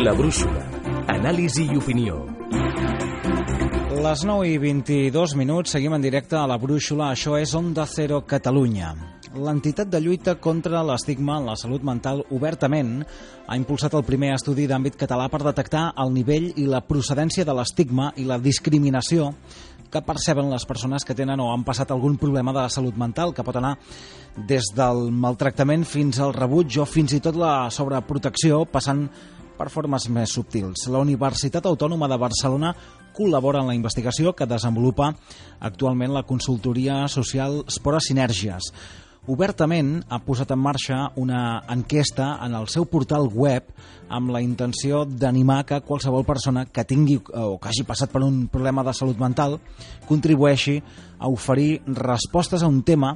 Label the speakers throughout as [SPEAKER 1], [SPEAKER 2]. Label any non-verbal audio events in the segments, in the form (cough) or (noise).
[SPEAKER 1] La brúixola. Anàlisi i opinió.
[SPEAKER 2] Les 9 i 22 minuts, seguim en directe a la Brúixola. Això és Onda Cero Catalunya. L'entitat de lluita contra l'estigma en la salut mental obertament ha impulsat el primer estudi d'àmbit català per detectar el nivell i la procedència de l'estigma i la discriminació que perceben les persones que tenen o han passat algun problema de la salut mental, que pot anar des del maltractament fins al rebuig o fins i tot la sobreprotecció, passant per formes més subtils. La Universitat Autònoma de Barcelona col·labora en la investigació que desenvolupa actualment la consultoria social Spora Sinergies. Obertament ha posat en marxa una enquesta en el seu portal web amb la intenció d'animar que qualsevol persona que tingui o que hagi passat per un problema de salut mental contribueixi a oferir respostes a un tema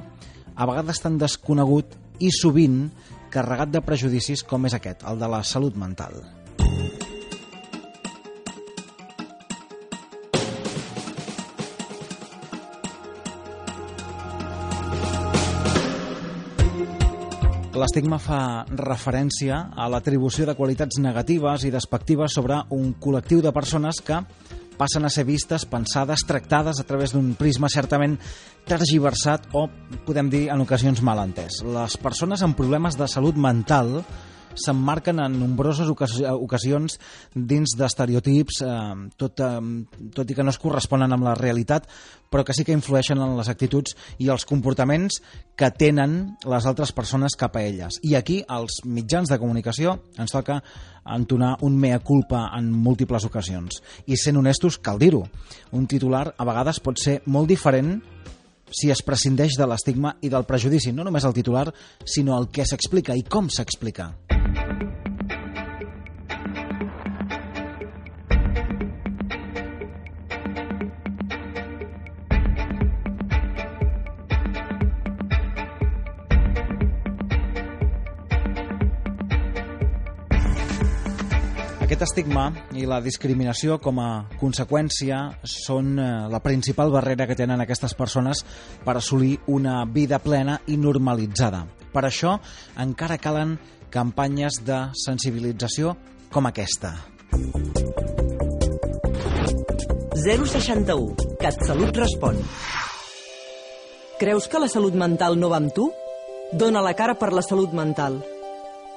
[SPEAKER 2] a vegades tan desconegut i sovint carregat de prejudicis com és aquest, el de la salut mental. L'estigma fa referència a l'atribució de qualitats negatives i despectives sobre un col·lectiu de persones que passen a ser vistes, pensades, tractades a través d'un prisma certament tergiversat o, podem dir, en ocasions mal entès. Les persones amb problemes de salut mental s'emmarquen en nombroses ocasions dins d'estereotips, eh, tot, eh, tot i que no es corresponen amb la realitat, però que sí que influeixen en les actituds i els comportaments que tenen les altres persones cap a elles. I aquí, als mitjans de comunicació, ens toca entonar un mea culpa en múltiples ocasions. I sent honestos, cal dir-ho. Un titular a vegades pot ser molt diferent si es prescindeix de l'estigma i del prejudici, no només el titular, sinó el que s'explica i com s'explica. Aquest estigma i la discriminació com a conseqüència són eh, la principal barrera que tenen aquestes persones per assolir una vida plena i normalitzada. Per això encara calen campanyes de sensibilització com aquesta.
[SPEAKER 3] 061. CatSalut respon. Creus que la salut mental no va amb tu? Dóna la cara per la salut mental.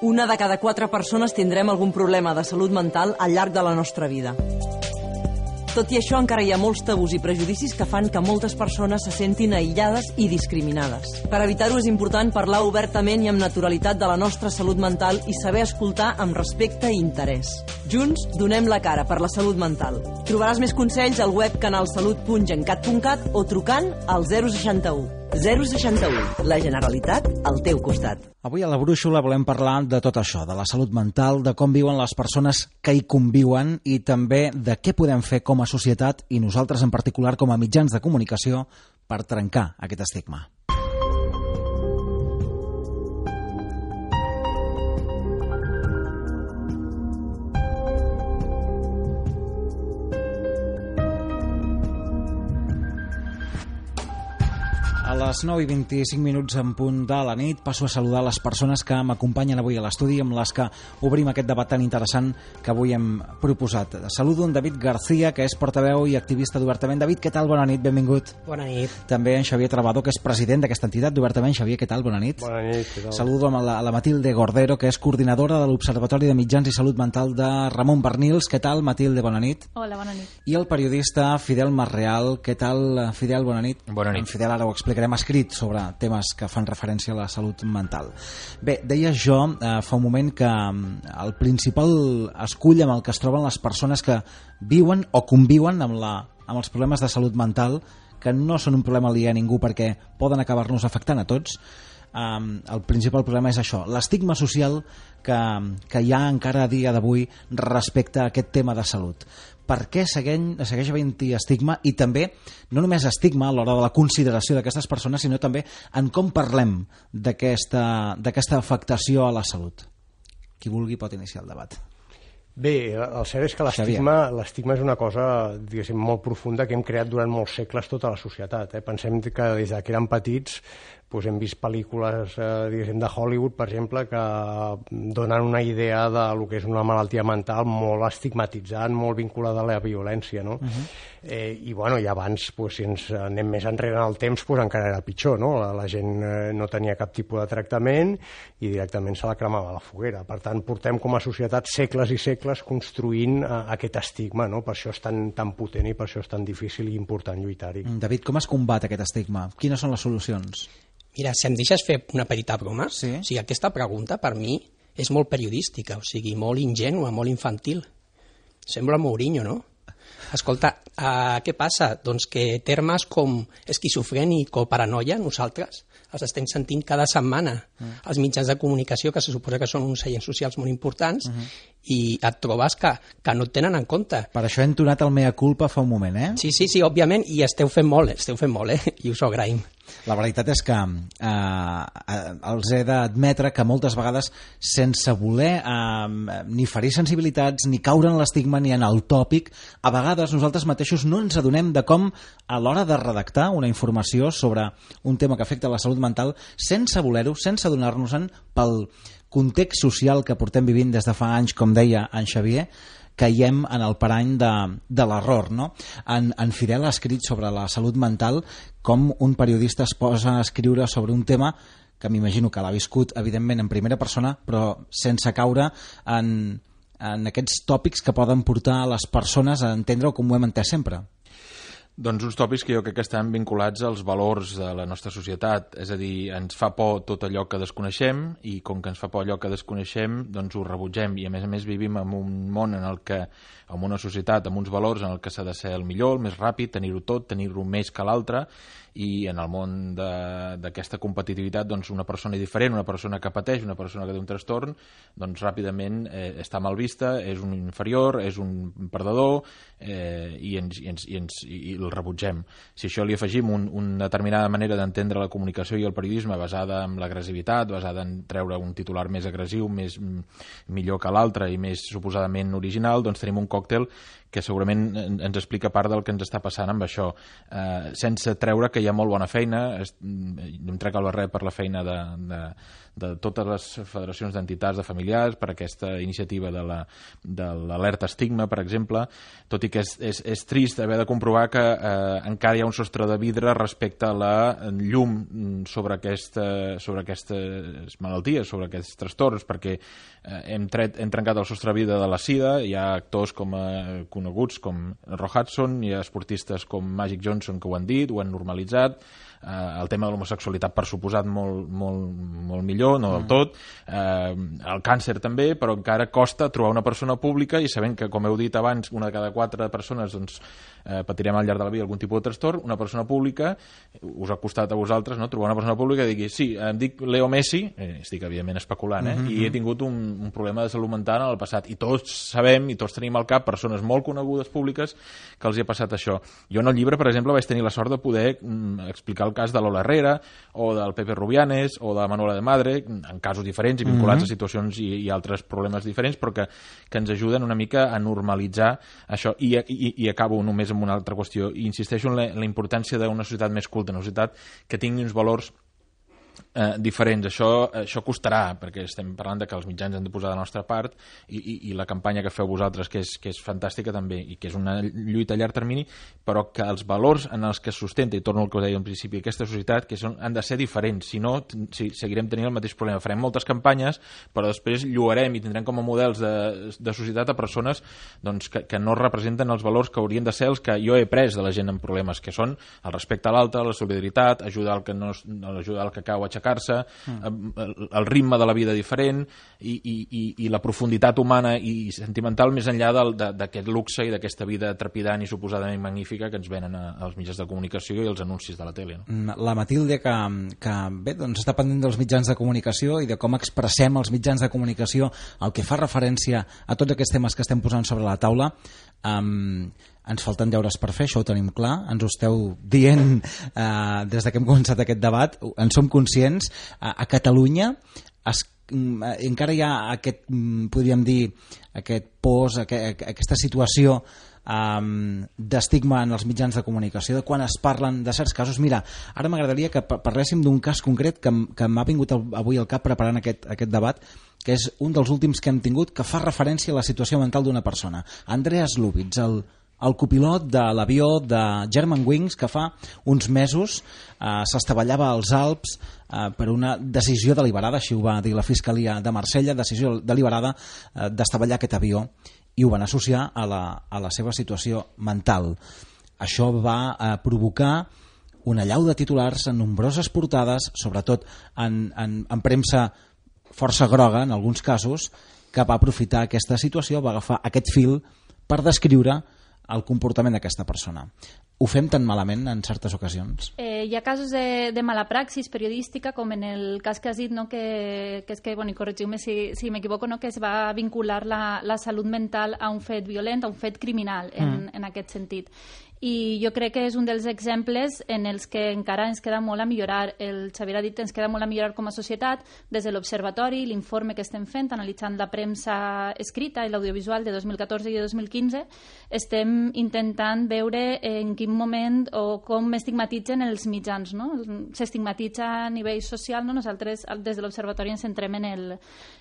[SPEAKER 3] Una de cada quatre persones tindrem algun problema de salut mental al llarg de la nostra vida. Tot i això, encara hi ha molts tabús i prejudicis que fan que moltes persones se sentin aïllades i discriminades. Per evitar-ho és important parlar obertament i amb naturalitat de la nostra salut mental i saber escoltar amb respecte i interès. Junts, donem la cara per la salut mental. Trobaràs més consells al web canalsalut.gencat.cat o trucant al 061. 061. La Generalitat al teu costat.
[SPEAKER 2] Avui a la Brúixola volem parlar de tot això, de la salut mental, de com viuen les persones que hi conviuen i també de què podem fer com a societat i nosaltres en particular com a mitjans de comunicació per trencar aquest estigma. Les 9 i 25 minuts en punt de la nit passo a saludar les persones que m'acompanyen avui a l'estudi amb les que obrim aquest debat tan interessant que avui hem proposat. Saludo en David García, que és portaveu i activista d'Obertament. David, què tal? Bona nit, benvingut.
[SPEAKER 4] Bona nit.
[SPEAKER 2] També en Xavier Trabador, que és president d'aquesta entitat d'Obertament. Xavier, què tal? Bona nit.
[SPEAKER 5] Bona nit, què tal?
[SPEAKER 2] Saludo amb la, la Matilde Gordero, que és coordinadora de l'Observatori de Mitjans i Salut Mental de Ramon Bernils. Què tal, Matilde? Bona nit.
[SPEAKER 6] Hola, bona nit.
[SPEAKER 2] I el periodista Fidel Marreal. Què tal, Fidel? Bona nit.
[SPEAKER 7] Bona nit.
[SPEAKER 2] En Fidel ara ho explicarem escrit sobre temes que fan referència a la salut mental. Bé, deia jo eh, fa un moment que mm, el principal escull amb el que es troben les persones que viuen o conviuen amb, la, amb els problemes de salut mental que no són un problema aliè a ningú perquè poden acabar-nos afectant a tots, um, el principal problema és això, l'estigma social que, que hi ha encara a dia d'avui respecte a aquest tema de salut per què segueix, segueix havent-hi estigma i també, no només estigma a l'hora de la consideració d'aquestes persones, sinó també en com parlem d'aquesta afectació a la salut. Qui vulgui pot iniciar el debat.
[SPEAKER 5] Bé, el cert és que l'estigma és una cosa, diguéssim, molt profunda que hem creat durant molts segles tota la societat. Eh? Pensem que des que érem petits doncs hem vist pel·lícules eh, de Hollywood, per exemple, que donen una idea de lo que és una malaltia mental molt estigmatitzant, molt vinculada a la violència, no? Uh -huh. eh, I, bueno, i abans, pues, si ens anem més enrere en el temps, pues, encara era pitjor, no? La, la gent eh, no tenia cap tipus de tractament i directament se la cremava a la foguera. Per tant, portem com a societat segles i segles construint eh, aquest estigma, no? Per això és tan, tan potent i per això és tan difícil i important lluitar-hi.
[SPEAKER 2] David, com es combat aquest estigma? Quines són les solucions?
[SPEAKER 4] Mira, si em deixes fer una petita broma,
[SPEAKER 2] sí.
[SPEAKER 4] o sigui, aquesta pregunta per mi és molt periodística, o sigui, molt ingènua, molt infantil. Sembla Mourinho, no? Escolta, uh, què passa? Doncs que termes com esquizofrènic o paranoia, nosaltres els estem sentint cada setmana mm. als mitjans de comunicació, que se suposa que són uns seients socials molt importants, mm -hmm. I et trobes que, que no et tenen en compte.
[SPEAKER 2] Per això he entonat el mea culpa fa un moment, eh?
[SPEAKER 4] Sí, sí, sí, òbviament, i esteu fent molt, esteu fent molt, eh? I us ho agraïm.
[SPEAKER 2] La veritat és que eh, eh, els he d'admetre que moltes vegades, sense voler eh, ni ferir sensibilitats, ni caure en l'estigma, ni en el tòpic, a vegades nosaltres mateixos no ens adonem de com, a l'hora de redactar una informació sobre un tema que afecta la salut mental, sense voler-ho, sense adonar-nos-en pel context social que portem vivint des de fa anys, com deia en Xavier, caiem en el parany de, de l'error. No? En, en Fidel ha escrit sobre la salut mental com un periodista es posa a escriure sobre un tema que m'imagino que l'ha viscut, evidentment, en primera persona, però sense caure en, en aquests tòpics que poden portar les persones a entendre-ho com ho hem entès sempre.
[SPEAKER 6] Doncs uns tòpics que jo crec que estan vinculats als valors de la nostra societat, és a dir, ens fa por tot allò que desconeixem i com que ens fa por allò que desconeixem, doncs ho rebutgem. I a més a més vivim en un món en el que, en una societat amb uns valors en el que s'ha de ser el millor, el més ràpid, tenir-ho tot, tenir-ho més que l'altre i en el món d'aquesta competitivitat doncs una persona diferent, una persona que pateix, una persona que té un trastorn, doncs ràpidament eh, està mal vista, és un inferior, és un perdedor eh, i, ens, i, ens, i, ens, i el rebutgem. Si això li afegim un, una determinada manera d'entendre la comunicació i el periodisme basada en l'agressivitat, basada en treure un titular més agressiu, més millor que l'altre i més suposadament original, doncs tenim un còctel que segurament ens explica part del que ens està passant amb això, eh, sense treure que hi ha molt bona feina, em trec el barret per la feina de, de, de totes les federacions d'entitats de familiars, per aquesta iniciativa de l'alerta la, estigma, per exemple, tot i que és, és, és trist haver de comprovar que eh, encara hi ha un sostre de vidre respecte a la llum sobre, aquesta, sobre aquestes malalties, sobre aquests trastorns, perquè eh, hem, tret, hem trencat el sostre de vidre de la sida, hi ha actors com eh, coneguts com Roy Hudson, hi ha esportistes com Magic Johnson que ho han dit, ho han normalitzat, eh, el tema de l'homosexualitat per suposat molt, molt, molt millor, no del mm. tot, eh, el càncer també, però encara costa trobar una persona pública i sabent que, com heu dit abans, una de cada quatre persones doncs, eh, patirem al llarg de la vida algun tipus de trastorn, una persona pública, us ha costat a vosaltres no? trobar una persona pública que digui sí, em dic Leo Messi, eh, estic evidentment especulant, eh? Mm -hmm. i he tingut un, un problema de salut mental en el passat, i tots sabem i tots tenim al cap persones molt conegudes públiques que els hi ha passat això. Jo en el llibre, per exemple, vaig tenir la sort de poder mm, explicar el cas de l'Ola Herrera, o del Pepe Rubianes, o de Manuela de Madre, en casos diferents i vinculats mm -hmm. a situacions i, i altres problemes diferents, però que, que ens ajuden una mica a normalitzar això. I, i, i acabo només amb una altra qüestió. I insisteixo en la, en la importància d'una societat més culta, una societat que tingui uns valors eh, diferents. Això, això costarà, perquè estem parlant de que els mitjans han de posar de la nostra part i, i, i la campanya que feu vosaltres, que és, que és fantàstica també i que és una lluita a llarg termini, però que els valors en els que es sustenta, i torno al que us deia al principi, aquesta societat, que són, han de ser diferents, si no si, seguirem tenint el mateix problema. Farem moltes campanyes, però després lluarem i tindrem com a models de, de societat a persones doncs, que, que no representen els valors que haurien de ser els que jo he pres de la gent amb problemes, que són el respecte a l'altre, la solidaritat, ajudar el que, no, ajudar el que cau a aixecar-se, mm. el, el ritme de la vida diferent i, i, i, i la profunditat humana i sentimental més enllà d'aquest luxe i d'aquesta vida trepidant i suposadament magnífica que ens venen a, als mitjans de comunicació i els anuncis de la tele. No?
[SPEAKER 2] Mm, la Matilde, que, que bé, doncs està pendent dels mitjans de comunicació i de com expressem els mitjans de comunicació el que fa referència a tots aquests temes que estem posant sobre la taula, um, ens falten deures per fer, això ho tenim clar, ens ho esteu dient eh, des de que hem començat aquest debat, en som conscients, a, a Catalunya es, mm, encara hi ha aquest, mm, podríem dir, aquest pos, aquest, aquesta situació um, d'estigma en els mitjans de comunicació, de quan es parlen de certs casos. Mira, ara m'agradaria que parléssim d'un cas concret que, que m'ha vingut avui al cap preparant aquest, aquest debat, que és un dels últims que hem tingut, que fa referència a la situació mental d'una persona. Andreas Lubitz, el, el copilot de l'avió de German Wings que fa uns mesos eh, s'estavellava als Alps eh, per una decisió deliberada, així ho va dir la Fiscalia de Marsella, decisió deliberada eh, d'estavellar aquest avió i ho van associar a la, a la seva situació mental. Això va eh, provocar una llau de titulars en nombroses portades, sobretot en, en, en premsa força groga en alguns casos, que va aprofitar aquesta situació, va agafar aquest fil per descriure el comportament d'aquesta persona. Ho fem tan malament en certes ocasions?
[SPEAKER 7] Eh, hi ha casos de, de mala praxis periodística, com en el cas que has dit, no? que, que és que, bueno, i corregiu-me si, si m'equivoco, no? que es va vincular la, la salut mental a un fet violent, a un fet criminal, en, mm. en aquest sentit i jo crec que és un dels exemples en els que encara ens queda molt a millorar. El Xavier ha dit ens queda molt a millorar com a societat des de l'observatori, l'informe que estem fent, analitzant la premsa escrita i l'audiovisual de 2014 i de 2015, estem intentant veure en quin moment o com estigmatitzen els mitjans. No? S'estigmatitza a nivell social, no? nosaltres des de l'observatori ens centrem en, el,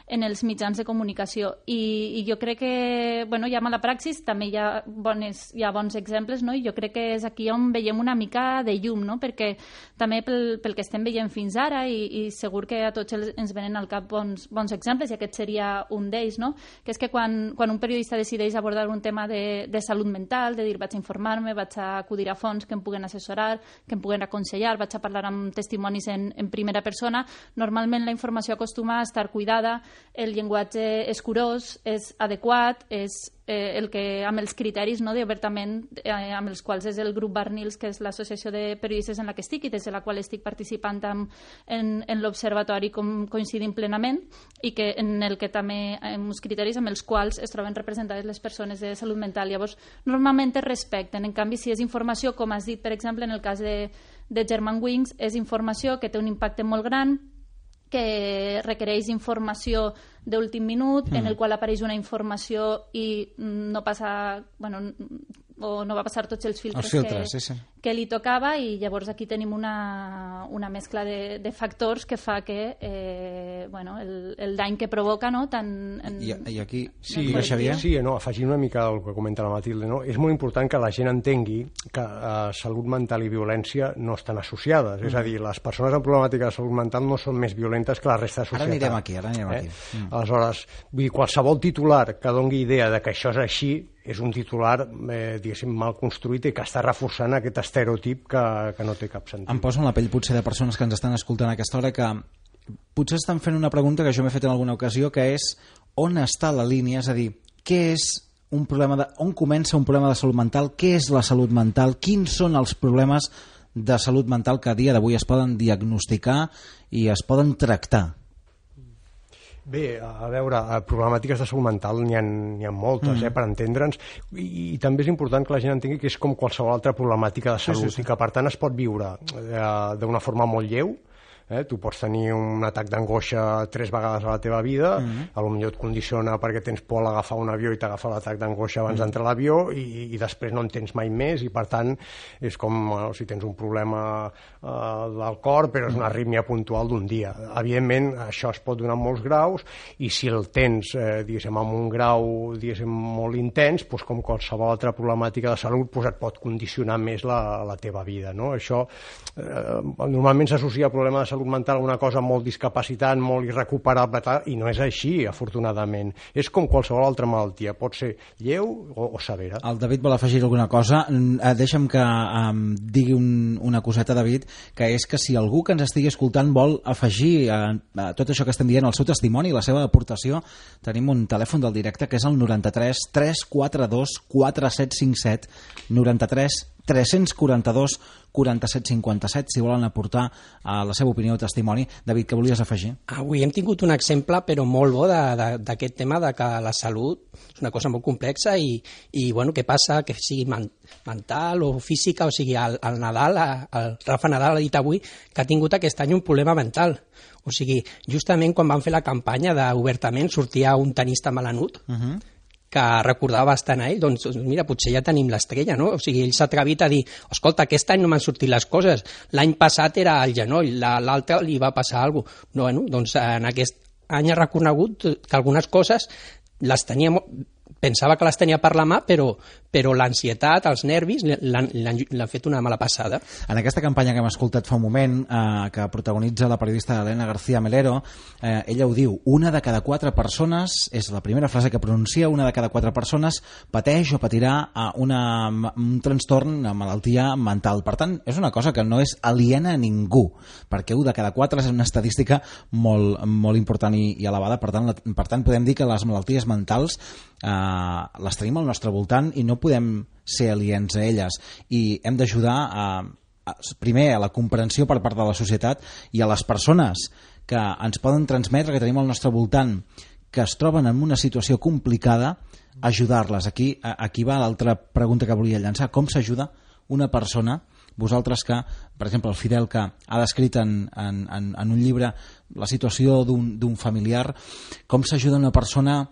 [SPEAKER 7] en els mitjans de comunicació I, i jo crec que bueno, hi ha mala praxis, també hi ha, bones, hi ha bons exemples no? i jo crec que és aquí on veiem una mica de llum, no? perquè també pel, pel que estem veient fins ara i, i segur que a tots ens venen al cap bons, bons exemples i aquest seria un d'ells, no? que és que quan, quan un periodista decideix abordar un tema de, de salut mental, de dir vaig a informar-me, vaig a acudir a fons que em puguen assessorar, que em puguen aconsellar, vaig a parlar amb testimonis en, en primera persona, normalment la informació acostuma a estar cuidada, el llenguatge és curós, és adequat, és eh, el que, amb els criteris no, d'obertament eh, amb els quals és el grup Barnils, que és l'associació de periodistes en la que estic i des de la qual estic participant amb, en, en l'observatori com coincidim plenament i que en el que també hi ha uns criteris amb els quals es troben representades les persones de salut mental. Llavors, normalment es respecten. En canvi, si és informació, com has dit, per exemple, en el cas de, de German Wings, és informació que té un impacte molt gran, que requereix informació d'últim minut, mm. en el qual apareix una informació i no passa... Bueno, o no va passar tots els filtres, els filtres que, sí, sí. Que li tocava i llavors aquí tenim una, una mescla de, de factors que fa que eh, bueno, el, el dany que provoca no, tant en,
[SPEAKER 2] I, i aquí
[SPEAKER 5] sí, Xavier? Sí, no, afegint una mica el que comenta la Matilde no? és molt important que la gent entengui que eh, salut mental i violència no estan associades, mm. és a dir, les persones amb problemàtica de salut mental no són més violentes que la resta de societat.
[SPEAKER 2] Ara anirem aquí, ara anirem eh? aquí.
[SPEAKER 5] Mm. Aleshores, vull dir, qualsevol titular que dongui idea de que això és així és un titular, eh, diguéssim, mal construït i que està reforçant aquest estereotip que, que no té cap sentit.
[SPEAKER 2] Em poso en la pell potser de persones que ens estan escoltant a aquesta hora que potser estan fent una pregunta que jo m'he fet en alguna ocasió, que és on està la línia? És a dir, què és un problema de, on comença un problema de salut mental? Què és la salut mental? Quins són els problemes de salut mental que a dia d'avui es poden diagnosticar i es poden tractar?
[SPEAKER 5] Bé, a veure, problemàtiques de salut mental n'hi ha, ha moltes, mm. eh, per entendre'ns, I, i també és important que la gent entengui que és com qualsevol altra problemàtica de salut sí, sí, sí. i que, per tant, es pot viure eh, d'una forma molt lleu, Eh? Tu pots tenir un atac d'angoixa tres vegades a la teva vida, mm -hmm. a lo millor et condiciona perquè tens por a agafar un avió i t'agafa l'atac d'angoixa abans mm -hmm. d'entrar a l'avió i, i després no en tens mai més i per tant és com bueno, si tens un problema eh, del cor però és una arrítmia puntual d'un dia. Evidentment això es pot donar molts graus i si el tens eh, diguéssim amb un grau diguéssim molt intens, doncs com qualsevol altra problemàtica de salut doncs et pot condicionar més la, la teva vida. No? Això eh, normalment s'associa a problemes de salut salut mental una cosa molt discapacitant, molt irrecuperable, tal, i no és així, afortunadament. És com qualsevol altra malaltia, pot ser lleu o, o severa.
[SPEAKER 2] El David vol afegir alguna cosa. Eh, deixa'm que um, digui un, una coseta, David, que és que si algú que ens estigui escoltant vol afegir a, a tot això que estem dient, el seu testimoni, la seva aportació, tenim un telèfon del directe que és el 93 342 4757 93 342 47 57 si volen aportar a la seva opinió o testimoni. David, què volies afegir?
[SPEAKER 4] Avui hem tingut un exemple, però molt bo, d'aquest tema de que la salut és una cosa molt complexa i, i bueno, què passa, que sigui man, mental o física, o sigui, el, el Nadal, el Rafa Nadal ha dit avui que ha tingut aquest any un problema mental. O sigui, justament quan van fer la campanya d'obertament sortia un tenista malanut, uh -huh que recordava bastant a ell, doncs mira, potser ja tenim l'estrella, no? O sigui, ell s'ha atrevit a dir, escolta, aquest any no m'han sortit les coses, l'any passat era al genoll, l'altre li va passar alguna cosa. No, bueno, doncs en aquest any ha reconegut que algunes coses les tenia pensava que les tenia per la mà, però, però l'ansietat, els nervis, l'han fet una mala passada.
[SPEAKER 2] En aquesta campanya que hem escoltat fa un moment, eh, que protagonitza la periodista Elena García Melero, eh, ella ho diu, una de cada quatre persones, és la primera frase que pronuncia, una de cada quatre persones pateix o patirà una, un trastorn, una malaltia mental. Per tant, és una cosa que no és aliena a ningú, perquè un de cada quatre és una estadística molt, molt important i, i elevada, per tant, la, per tant podem dir que les malalties mentals eh, les tenim al nostre voltant i no podem ser aliens a elles i hem d'ajudar a, a, primer a la comprensió per part de la societat i a les persones que ens poden transmetre que tenim al nostre voltant que es troben en una situació complicada ajudar-les. Aquí, aquí va l'altra pregunta que volia llançar. Com s'ajuda una persona vosaltres que, per exemple, el Fidel que ha descrit en, en, en, en un llibre la situació d'un familiar, com s'ajuda una persona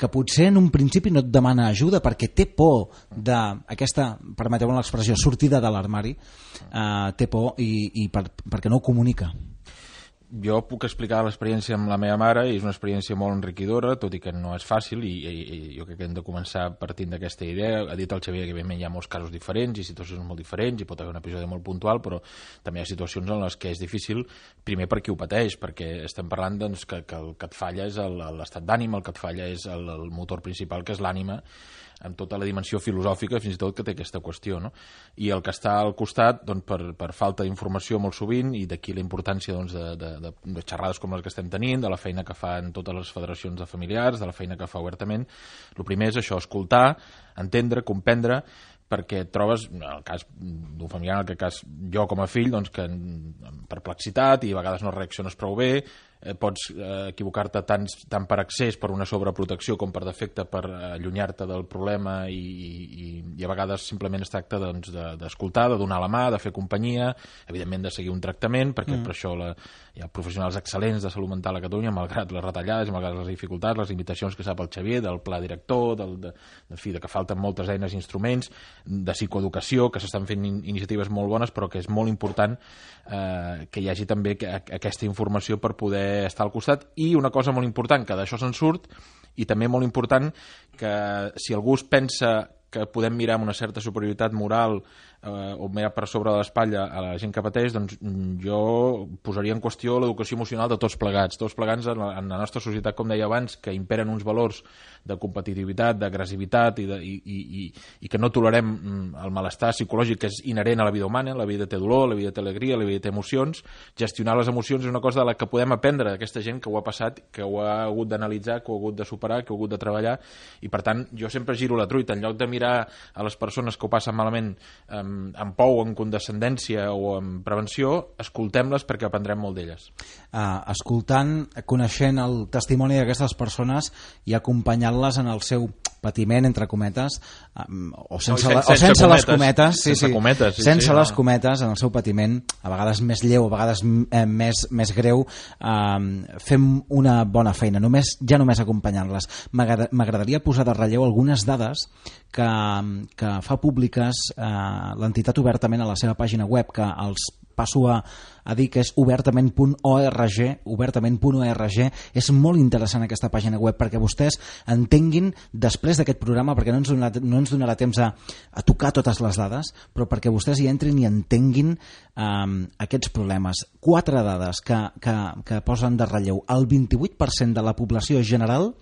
[SPEAKER 2] que potser en un principi no et demana ajuda perquè té por d'aquesta, permeteu l'expressió, sortida de l'armari, eh, té por i, i per, perquè no ho comunica
[SPEAKER 6] jo puc explicar l'experiència amb la meva mare i és una experiència molt enriquidora, tot i que no és fàcil i, i, i jo crec que hem de començar partint d'aquesta idea. Ha dit el Xavier que evidentment hi ha molts casos diferents i situacions molt diferents i pot haver un episodi molt puntual, però també hi ha situacions en les que és difícil, primer per qui ho pateix, perquè estem parlant doncs, que, que el que et falla és l'estat d'ànima, el que et falla és el, el motor principal, que és l'ànima, amb tota la dimensió filosòfica fins i tot que té aquesta qüestió. No? I el que està al costat, doncs, per, per falta d'informació molt sovint, i d'aquí la importància doncs, de, de, de, de xerrades com les que estem tenint, de la feina que fan totes les federacions de familiars, de la feina que fa obertament, el primer és això, escoltar, entendre, comprendre, perquè et trobes, en el cas d'un familiar, en el cas jo com a fill, doncs que amb perplexitat i a vegades no reacciones prou bé, eh, pots eh, equivocar-te tant, tant per accés per una sobreprotecció com per defecte per allunyar-te del problema i, i, i a vegades simplement es tracta d'escoltar, doncs, de, de donar la mà, de fer companyia, evidentment de seguir un tractament, perquè mm. per això la, hi ha professionals excel·lents de salut mental a Catalunya, malgrat les retallades, malgrat les dificultats, les limitacions que sap el Xavier, del pla director, del, de, de, fi, de que falten moltes eines i instruments, de psicoeducació, que s'estan fent in iniciatives molt bones, però que és molt important eh, que hi hagi també aquesta informació per poder estar al costat. I una cosa molt important, que d'això se'n surt i també molt important que si algú es pensa que podem mirar amb una certa superioritat moral eh, o mirar per sobre de l'espatlla a la gent que pateix, doncs jo posaria en qüestió l'educació emocional de tots plegats. Tots plegats en la, en la nostra societat, com deia abans, que imperen uns valors de competitivitat, d'agressivitat i, de, i, i, i, i que no tolerem mm, el malestar psicològic que és inherent a la vida humana, la vida té dolor, la vida té alegria, la vida té emocions, gestionar les emocions és una cosa de la que podem aprendre d'aquesta gent que ho ha passat, que ho ha hagut d'analitzar, que ho ha hagut de superar, que ho ha hagut de treballar, i per tant jo sempre giro la truita, en lloc de mirar a les persones que ho passen malament amb, amb pou, amb condescendència o amb prevenció, escoltem-les perquè aprendrem molt d'elles.
[SPEAKER 2] Uh, escoltant, coneixent el testimoni d'aquestes persones i acompanyant acompanyant-les en el seu patiment, entre cometes, o sense, no, sense, o sense cometes, les cometes, sí,
[SPEAKER 6] sense
[SPEAKER 2] sí,
[SPEAKER 6] cometes, sí,
[SPEAKER 2] sense
[SPEAKER 6] sí,
[SPEAKER 2] les
[SPEAKER 6] no.
[SPEAKER 2] cometes, en el seu patiment, a vegades més lleu, a vegades eh, més, més greu, eh, fem una bona feina, només ja només acompanyant-les. M'agradaria posar de relleu algunes dades que, que fa públiques eh, l'entitat obertament a la seva pàgina web, que els passo a, a dir que és obertament.org, obertament.org. És molt interessant aquesta pàgina web perquè vostès entenguin després d'aquest programa, perquè no ens donarà, no ens donarà temps a, a tocar totes les dades, però perquè vostès hi entrin i entenguin um, aquests problemes. Quatre dades que, que, que posen de relleu. El 28% de la població general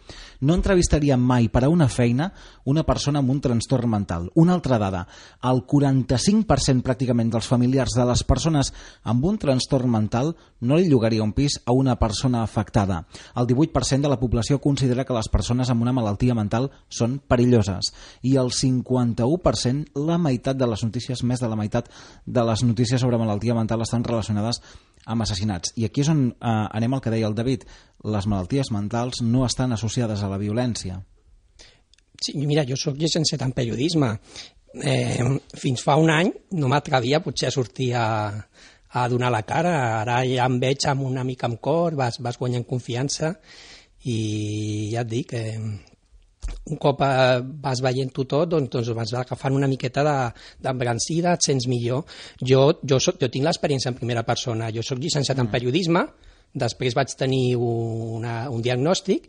[SPEAKER 2] no entrevistaria mai per a una feina una persona amb un trastorn mental. Una altra dada, el 45% pràcticament dels familiars de les persones amb un trastorn mental no li llogaria un pis a una persona afectada. El 18% de la població considera que les persones amb una malaltia mental són perilloses i el 51%, la meitat de les notícies, més de la meitat de les notícies sobre malaltia mental estan relacionades amb assassinats. I aquí és on eh, anem al que deia el David. Les malalties mentals no estan associades a la violència.
[SPEAKER 4] Sí, mira, jo sóc llicenciat en periodisme. Eh, fins fa un any no m'atrevia potser a sortir a, a donar la cara. Ara ja em veig amb una mica amb cor, vas, vas guanyant confiança i ja et dic, eh, un cop eh, vas veient-ho tot, doncs, doncs vas agafant una miqueta d'embrancida, et sents millor. Jo, jo, soc, jo tinc l'experiència en primera persona. Jo sóc llicenciat mm. en periodisme, després vaig tenir una, un diagnòstic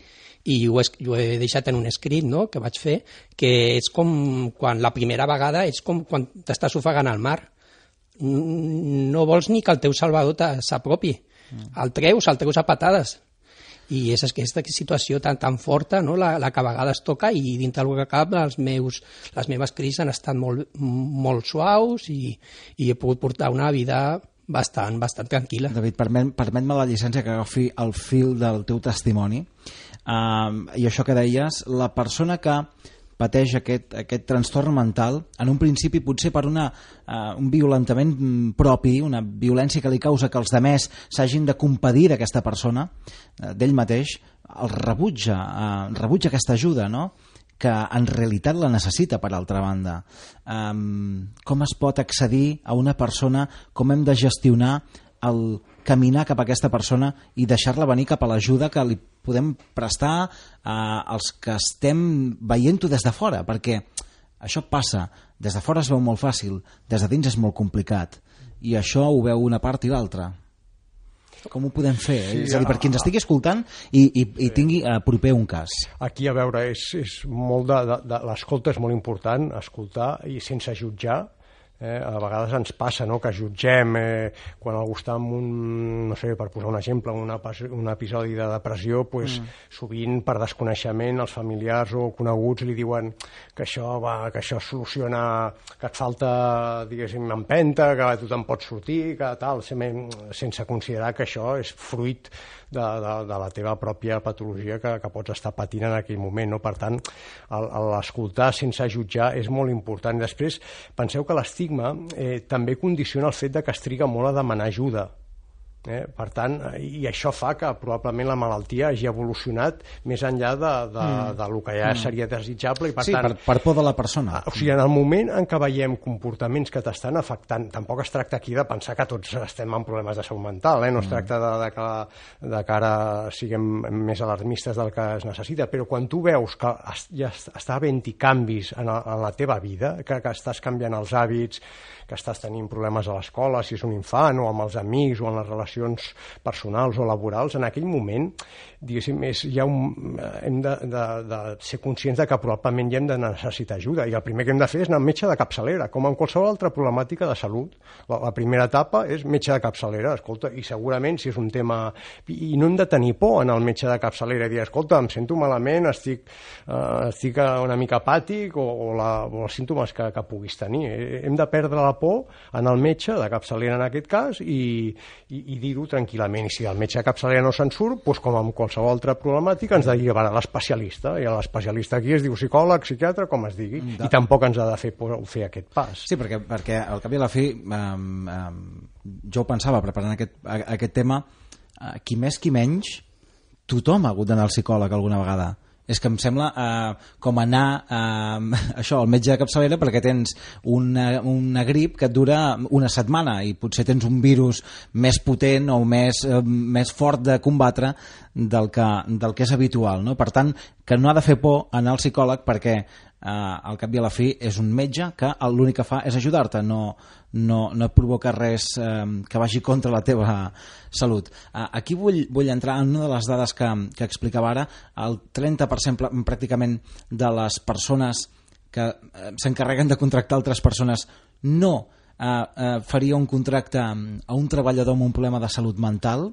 [SPEAKER 4] i ho, es, ho he deixat en un escrit no?, que vaig fer, que és com quan la primera vegada és com quan t'estàs ofegant al mar. No vols ni que el teu salvador s'apropi. Mm. El treus, el treus a patades i és aquesta situació tan, tan forta no? la, la que a vegades toca i dintre del que cap els meus, les meves crisis han estat molt, molt suaus i, i he pogut portar una vida bastant, bastant tranquil·la.
[SPEAKER 2] David, permet, permet-me la llicència que agafi el fil del teu testimoni Uh, I això que deies, la persona que pateix aquest, aquest trastorn mental, en un principi potser per una, uh, un violentament propi, una violència que li causa que els demés s'hagin de compadir d'aquesta persona, uh, d'ell mateix, el rebutja, uh, rebutja aquesta ajuda, no?, que en realitat la necessita per altra banda. Um, com es pot accedir a una persona, com hem de gestionar el caminar cap a aquesta persona i deixar-la venir cap a l'ajuda que li podem prestar eh, als que estem veient-ho des de fora, perquè això passa, des de fora es veu molt fàcil, des de dins és molt complicat, i això ho veu una part i l'altra. Com ho podem fer? Sí, és a dir, per qui ens estigui escoltant i, i, i tingui a proper un cas.
[SPEAKER 5] Aquí, a veure, és, és molt de, de, de l'escolta és molt important, escoltar i sense jutjar, Eh, a vegades ens passa no, que jutgem eh, quan algú està en un, no sé, per posar un exemple, una, un episodi de depressió, pues, mm. sovint per desconeixement els familiars o coneguts li diuen que això, va, que això soluciona, que et falta, diguéssim, empenta, que tu te'n pots sortir, que tal, sense considerar que això és fruit de, de, de la teva pròpia patologia que, que pots estar patint en aquell moment. No? Per tant, l'escoltar sense jutjar és molt important. Després, penseu que l'estigma eh, també condiciona el fet de que es triga molt a demanar ajuda. Eh? Per tant, i això fa que probablement la malaltia hagi evolucionat més enllà de, de, mm. de lo que ja mm. seria desitjable. I per
[SPEAKER 2] sí,
[SPEAKER 5] tant,
[SPEAKER 2] per, per por de la persona.
[SPEAKER 5] O sigui, en el moment en què veiem comportaments que t'estan afectant, tampoc es tracta aquí de pensar que tots estem amb problemes de salut mental, eh? no es mm. tracta de, de, que, de que ara siguem més alarmistes del que es necessita, però quan tu veus que es, ja està havent-hi canvis en, a, en la teva vida, que, que estàs canviant els hàbits, que estàs tenint problemes a l'escola, si és un infant, o amb els amics, o en les relacions personals o laborals, en aquell moment, diguéssim, és, ja un, hem de, de, de ser conscients de que probablement ja hem de necessitar ajuda, i el primer que hem de fer és anar al metge de capçalera, com en qualsevol altra problemàtica de salut. La, la primera etapa és metge de capçalera, escolta, i segurament si és un tema... I no hem de tenir por en el metge de capçalera i dir, escolta, em sento malament, estic, uh, estic una mica apàtic, o, o, la, o els símptomes que, que puguis tenir. Hem de perdre la por en el metge de capçalera en aquest cas i, i, i dir-ho tranquil·lament. I si el metge de capçalera no se'n surt, doncs com amb qualsevol altra problemàtica ens derivarà a l'especialista. I l'especialista aquí es diu psicòleg, psiquiatre, com es digui. De... I tampoc ens ha de fer, fer aquest pas.
[SPEAKER 2] Sí, perquè, perquè al cap i a la fi um, um, jo pensava preparant aquest, aquest tema, uh, qui més qui menys, tothom ha hagut d'anar al psicòleg alguna vegada és que em sembla eh, com anar eh, (laughs) això al metge de capçalera perquè tens una, una grip que et dura una setmana i potser tens un virus més potent o més, eh, més fort de combatre del que, del que és habitual. No? Per tant, que no ha de fer por anar al psicòleg perquè eh, al cap i a la fi és un metge que l'únic que fa és ajudar-te, no, no, no et provoca res eh, que vagi contra la teva salut. Eh, aquí vull, vull entrar en una de les dades que, que explicava ara, el 30% pràcticament de les persones que eh, s'encarreguen de contractar altres persones no eh, eh, faria un contracte a un treballador amb un problema de salut mental,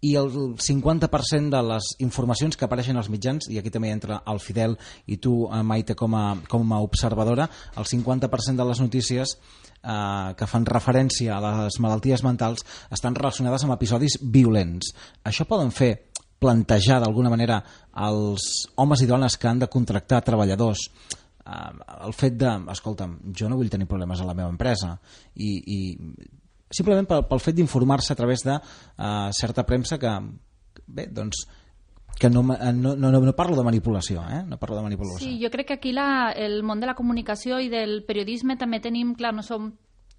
[SPEAKER 2] i el 50% de les informacions que apareixen als mitjans, i aquí també entra el Fidel i tu, eh, Maite, com a, com a observadora, el 50% de les notícies eh, que fan referència a les malalties mentals estan relacionades amb episodis violents. Això poden fer plantejar d'alguna manera als homes i dones que han de contractar treballadors eh, el fet de, escolta'm, jo no vull tenir problemes a la meva empresa i, i simplement pel, pel fet d'informar-se a través de uh, certa premsa que, bé, doncs, que no, no, no, no parlo de manipulació, eh? no parlo de manipulació.
[SPEAKER 7] Sí, jo crec que aquí la, el món de la comunicació i del periodisme també tenim, clar, no som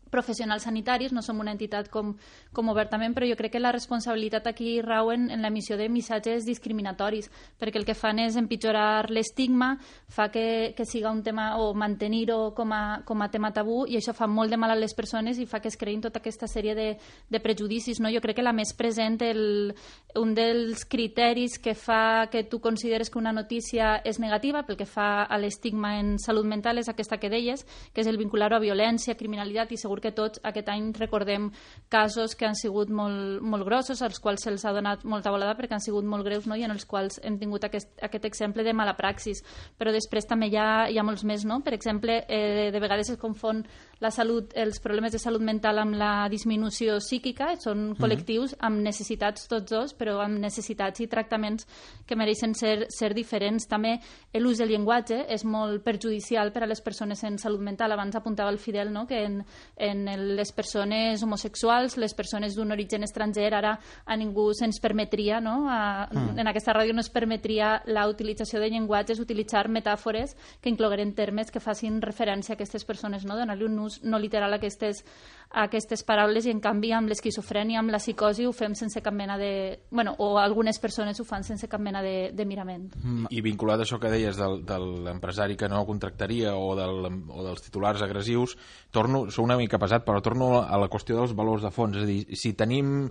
[SPEAKER 7] professionals sanitaris, no som una entitat com, com obertament, però jo crec que la responsabilitat aquí rau en, en l'emissió de missatges discriminatoris, perquè el que fan és empitjorar l'estigma, fa que, que siga un tema o mantenir-ho com, a, com a tema tabú i això fa molt de mal a les persones i fa que es creïn tota aquesta sèrie de, de prejudicis. No? Jo crec que la més present, el, un dels criteris que fa que tu consideres que una notícia és negativa pel que fa a l'estigma en salut mental és aquesta que deies, que és el vincular-ho a violència, criminalitat i segur que tots aquest any recordem casos que han sigut molt, molt grossos, als quals se'ls ha donat molta volada perquè han sigut molt greus no? i en els quals hem tingut aquest, aquest exemple de mala praxis. Però després també hi ha, hi ha molts més. No? Per exemple, eh, de vegades es confon la salut, els problemes de salut mental amb la disminució psíquica, són col·lectius amb necessitats tots dos, però amb necessitats i tractaments que mereixen ser, ser diferents. També l'ús del llenguatge és molt perjudicial per a les persones en salut mental. Abans apuntava el Fidel no? que en, en les persones homosexuals, les persones d'un origen estranger, ara a ningú se'ns permetria, no? a, mm. en aquesta ràdio no es permetria la utilització de llenguatges, utilitzar metàfores que inclogueren termes que facin referència a aquestes persones, no? donar-li un ús no literal aquestes, aquestes paraules i en canvi amb l'esquizofrènia, amb la psicosi ho fem sense cap mena de... Bueno, o algunes persones ho fan sense cap mena de, de mirament.
[SPEAKER 6] I vinculat a això que deies del, de l'empresari que no contractaria o, del, o dels titulars agressius, torno, sou una mica pesat, però torno a la qüestió dels valors de fons. És a dir, si tenim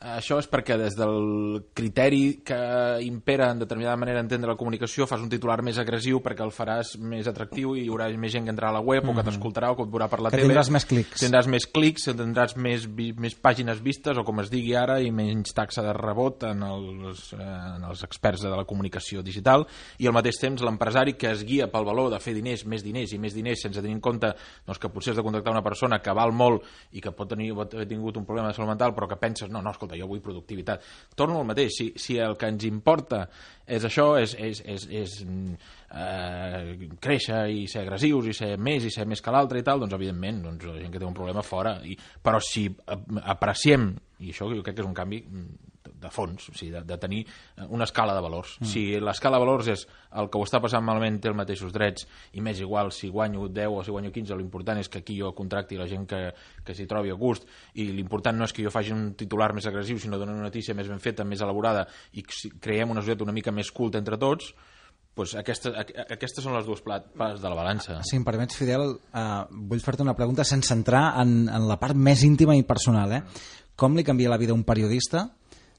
[SPEAKER 6] això és perquè des del criteri que impera en determinada manera entendre la comunicació fas un titular més agressiu perquè el faràs més atractiu i hi haurà més gent que entrarà a la web mm -hmm. o que t'escoltarà o que et veurà per la
[SPEAKER 2] que
[SPEAKER 6] tele.
[SPEAKER 2] tindràs més clics.
[SPEAKER 6] Tindràs més clics, tindràs més, més pàgines vistes o com es digui ara i menys taxa de rebot en els, eh, en els experts de la comunicació digital i al mateix temps l'empresari que es guia pel valor de fer diners, més diners i més diners sense tenir en compte doncs, que potser has de contactar una persona que val molt i que pot tenir pot haver tingut un problema de salut mental però que penses, no, no, escolta, jo vull productivitat. Torno al mateix, si, si el que ens importa és això, és, és, és, és eh, créixer i ser agressius i ser més i ser més que l'altre i tal, doncs evidentment doncs, la gent que té un problema fora. I, però si apreciem, i això jo crec que és un canvi de fons, o sigui, de, de tenir una escala de valors. Mm. Si l'escala de valors és el que ho està passant malament té els mateixos drets i més igual si guanyo 10 o si guanyo 15, l'important és que aquí jo contracti la gent que, que s'hi trobi a gust i l'important no és que jo faci un titular més agressiu, sinó donar una notícia més ben feta, més elaborada i creiem una societat una mica més culta entre tots, pues aquestes, aquestes són les dues plates de la balança.
[SPEAKER 2] Si em permets, Fidel, eh, vull fer-te una pregunta sense entrar en, en la part més íntima i personal. Eh? Com li canvia la vida a un periodista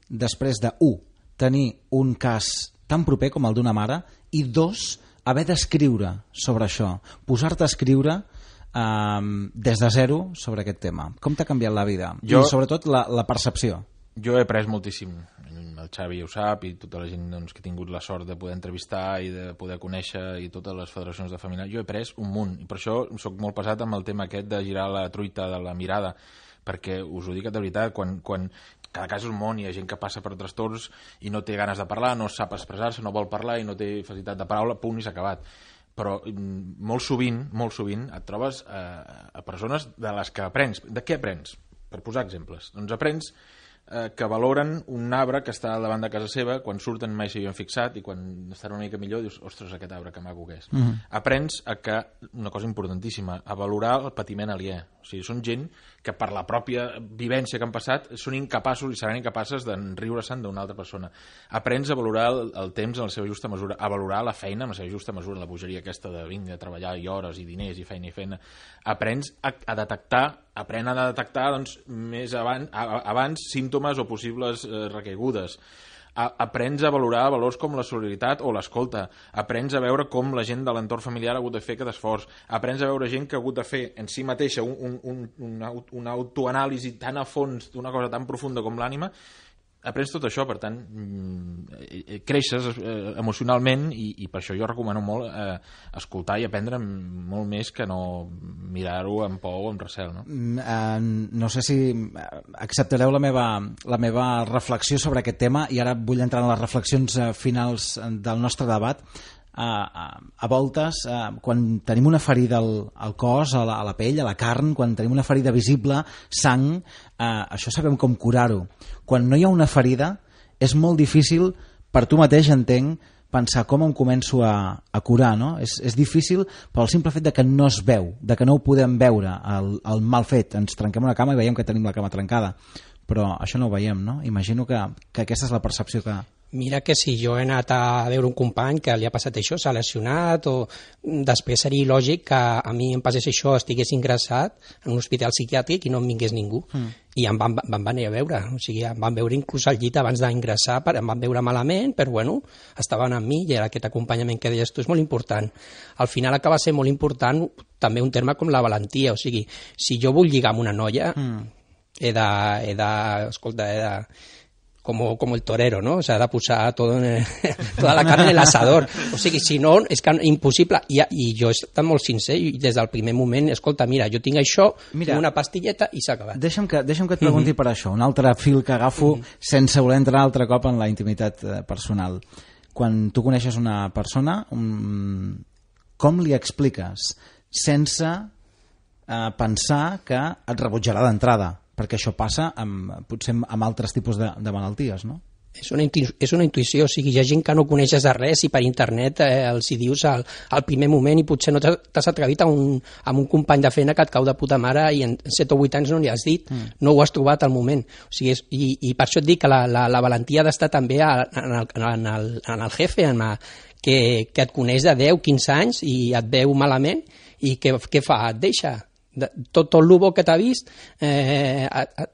[SPEAKER 2] després de, un, tenir un cas tan proper com el d'una mare i, dos, haver d'escriure sobre això, posar-te a escriure eh, des de zero sobre aquest tema. Com t'ha canviat la vida? Jo, I sobretot la, la percepció.
[SPEAKER 6] Jo he après moltíssim. El Xavi ja ho sap i tota la gent doncs, que he tingut la sort de poder entrevistar i de poder conèixer i totes les federacions de família. Jo he après un munt i per això sóc molt pesat amb el tema aquest de girar la truita de la mirada perquè us ho dic de veritat, quan, quan cada cas és un món, hi ha gent que passa per trastorns i no té ganes de parlar, no sap expressar-se, no vol parlar i no té facilitat de paraula, punt i s'ha acabat però mm, molt sovint, molt sovint et trobes eh, a persones de les que aprens. De què aprens? Per posar exemples. Doncs aprens eh, que valoren un arbre que està davant de casa seva, quan surten mai s'hi han fixat i quan estan una mica millor dius, ostres, aquest arbre que maco que és. Mm -hmm. Aprens a que, una cosa importantíssima, a valorar el patiment aliè. O sigui, són gent que per la pròpia vivència que han passat són incapaços i seran incapaces de riure-se'n d'una altra persona. Aprens a valorar el, el temps en la seva justa mesura, a valorar la feina en la seva justa mesura, la bogeria aquesta de vinga, treballar i hores i diners i feina i feina. Aprens a, a detectar, apren a detectar doncs, més abans, a, abans símptomes o possibles eh, recaigudes aprens a valorar valors com la solidaritat o l'escolta, aprens a veure com la gent de l'entorn familiar ha hagut de fer aquest esforç, aprens a veure gent que ha hagut de fer en si mateixa un, un, un, una, una autoanàlisi tan a fons d'una cosa tan profunda com l'ànima aprens tot això, per tant, mm, eh, creixes eh, emocionalment i, i per això jo recomano molt eh, escoltar i aprendre molt més que no mirar-ho amb por o amb recel. No?
[SPEAKER 2] Eh, no sé si acceptareu la meva, la meva reflexió sobre aquest tema i ara vull entrar en les reflexions finals del nostre debat a, a, voltes, a, quan tenim una ferida al, al cos, a la, a la pell, a la carn, quan tenim una ferida visible, sang, a, això sabem com curar-ho. Quan no hi ha una ferida, és molt difícil per tu mateix, entenc, pensar com em començo a, a curar, no? És, és difícil pel simple fet de que no es veu, de que no ho podem veure, el, el mal fet. Ens trenquem una cama i veiem que tenim la cama trencada, però això no ho veiem, no? Imagino que, que aquesta és la percepció que,
[SPEAKER 4] Mira que si jo he anat a veure un company que li ha passat això, s'ha lesionat, o després seria lògic que a mi em passés això, estigués ingressat en un hospital psiquiàtric i no em vingués ningú. Mm. I em van, van venir a veure, o sigui, em van veure inclús al llit abans d'ingressar, em van veure malament, però bueno, estaven amb mi i era aquest acompanyament que deies tu és molt important. Al final acaba sent molt important també un terme com la valentia, o sigui, si jo vull lligar amb una noia, mm. he de, he de, escolta, he de, como, como el torero, ¿no? O sea, de posar todo en el, (laughs) toda la carne en l'asador. O sigui, si no, és que impossible. I, I jo he estat molt sincer i des del primer moment, escolta, mira, jo tinc això, mira, una pastilleta i s'ha acabat.
[SPEAKER 2] Deixa'm que, deixa'm que et pregunti mm -hmm. per això, un altre fil que agafo mm -hmm. sense voler entrar altre cop en la intimitat eh, personal. Quan tu coneixes una persona, com li expliques sense eh, pensar que et rebutjarà d'entrada? Perquè això passa amb, potser amb altres tipus de, de malalties, no?
[SPEAKER 4] És una, és una intuïció, o sigui, hi ha gent que no coneixes de res i per internet eh, els hi dius al, al primer moment i potser no t'has atrevit a un, a un company de feina que et cau de puta mare i en 7 o 8 anys no li has dit, mm. no ho has trobat al moment. O sigui, és, i, I per això et dic que la, la, la valentia ha d'estar també a, en, el, en, el, en el jefe, en la, que, que et coneix de 10, 15 anys i et veu malament i què, què fa? Et deixa de, tot, tot el bo que t'ha vist eh, a, a,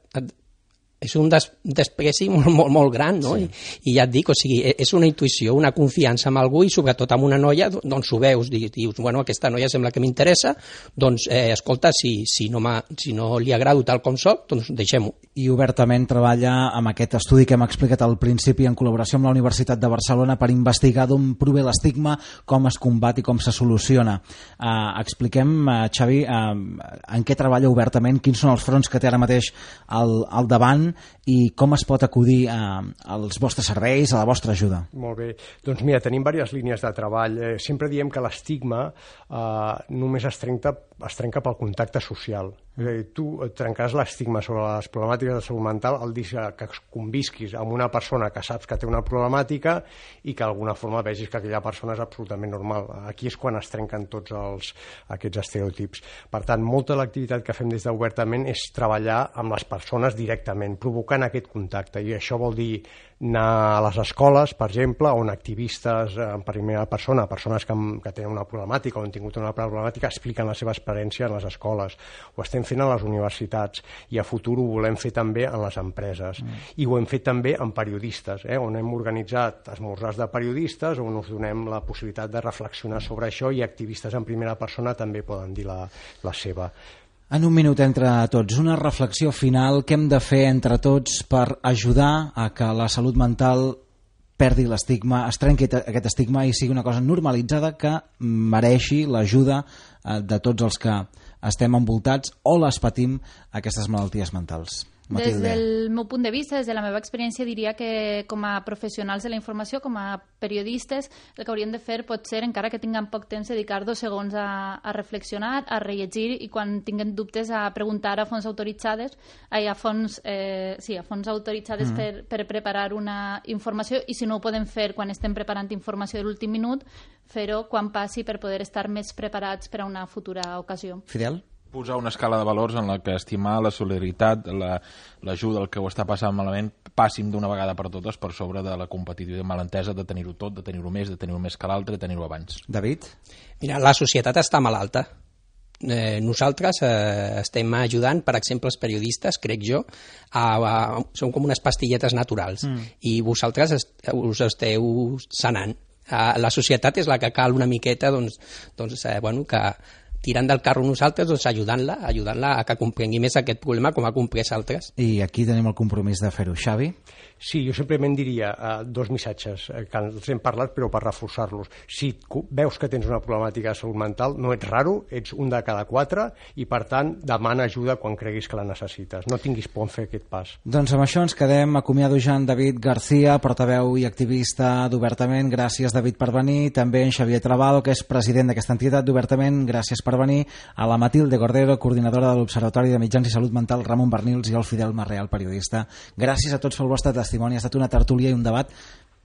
[SPEAKER 4] és un des, despreci molt, molt, molt gran, no? Sí. I, I ja et dic, o sigui, e, és una intuïció, una confiança en algú i sobretot amb una noia, doncs ho veus, dius, bueno, aquesta noia sembla que m'interessa, doncs, eh, escolta, si, si, no si no li agrado tal com soc, doncs deixem-ho.
[SPEAKER 2] I obertament treballa amb aquest estudi que hem explicat al principi en col·laboració amb la Universitat de Barcelona per investigar d'on prové l'estigma, com es combat i com se soluciona. Uh, expliquem, uh, Xavi, uh, en què treballa obertament, quins són els fronts que té ara mateix al, al davant i com es pot acudir a, als vostres serveis, a la vostra ajuda?
[SPEAKER 5] Molt bé. Doncs mira, tenim diverses línies de treball. Eh, sempre diem que l'estigma eh, només es trenca, es trenca pel contacte social. És a dir, tu trencaràs l'estigma sobre les problemàtiques de salut mental el dia que convisquis amb una persona que saps que té una problemàtica i que d'alguna forma vegis que aquella persona és absolutament normal. Aquí és quan es trenquen tots els, aquests estereotips. Per tant, molta de l'activitat que fem des d'Obertament és treballar amb les persones directament, provocant aquest contacte. I això vol dir anar a les escoles, per exemple, on activistes en primera persona, persones que, que tenen una problemàtica o han tingut una problemàtica, expliquen la seva experiència en les escoles. Ho estem fent a les universitats i a futur ho volem fer també en les empreses. Mm. I ho hem fet també amb periodistes, eh, on hem organitzat esmorzars de periodistes on us donem la possibilitat de reflexionar sobre això i activistes en primera persona també poden dir la, la seva.
[SPEAKER 2] En un minut entre tots, una reflexió final que hem de fer entre tots per ajudar a que la salut mental perdi l'estigma, es trenqui aquest estigma i sigui una cosa normalitzada que mereixi l'ajuda eh, de tots els que estem envoltats o les patim aquestes malalties mentals.
[SPEAKER 7] Matilde. Des del meu punt de vista, des de la meva experiència, diria que com a professionals de la informació, com a periodistes, el que hauríem de fer pot ser, encara que tinguem poc temps, dedicar dos segons a, a reflexionar, a rellegir i quan tinguen dubtes a preguntar a fons autoritzades, ai, a fons, eh, sí, a fons autoritzades mm. per, per preparar una informació i si no ho podem fer quan estem preparant informació de l'últim minut, fer-ho quan passi per poder estar més preparats per a una futura ocasió.
[SPEAKER 2] Fidel?
[SPEAKER 6] Posar una escala de valors en la que estimar la solidaritat, l'ajuda, la, el que ho està passant malament, passin d'una vegada per totes per sobre de la competitivitat malentesa de tenir-ho tot, de tenir-ho més, de tenir-ho més que l'altre, de tenir-ho abans.
[SPEAKER 2] David?
[SPEAKER 4] Mira, la societat està malalta. Eh, nosaltres eh, estem ajudant, per exemple, els periodistes, crec jo, a, a, som com unes pastilletes naturals mm. i vosaltres est, us esteu sanant. Eh, la societat és la que cal una miqueta doncs, doncs, eh, bueno, que, tirant del carro nosaltres, doncs ajudant-la, ajudant-la a que comprengui més aquest problema com ha comprès altres.
[SPEAKER 2] I aquí tenim el compromís de fer-ho. Xavi?
[SPEAKER 5] Sí, jo simplement diria uh, dos missatges eh, que els hem parlat però per reforçar-los. Si veus que tens una problemàtica de salut mental, no ets raro, ets un de cada quatre i per tant demana ajuda quan creguis que la necessites. No tinguis por en fer aquest pas.
[SPEAKER 2] Doncs amb això ens quedem. Acomiado Jean David García, portaveu i activista d'Obertament. Gràcies, David, per venir. També en Xavier Travado, que és president d'aquesta entitat d'Obertament. Gràcies per venir. A la Matilde Gordero, coordinadora de l'Observatori de Mitjans i Salut Mental, Ramon Bernils i el Fidel Marreal, periodista. Gràcies a tots pel vostre testimoni. Ha estat una tertúlia i un debat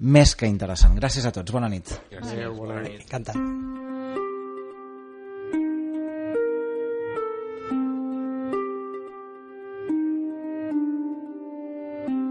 [SPEAKER 2] més que interessant. Gràcies a tots, bona nit.
[SPEAKER 6] Gràcies, bona nit.
[SPEAKER 4] Encantat.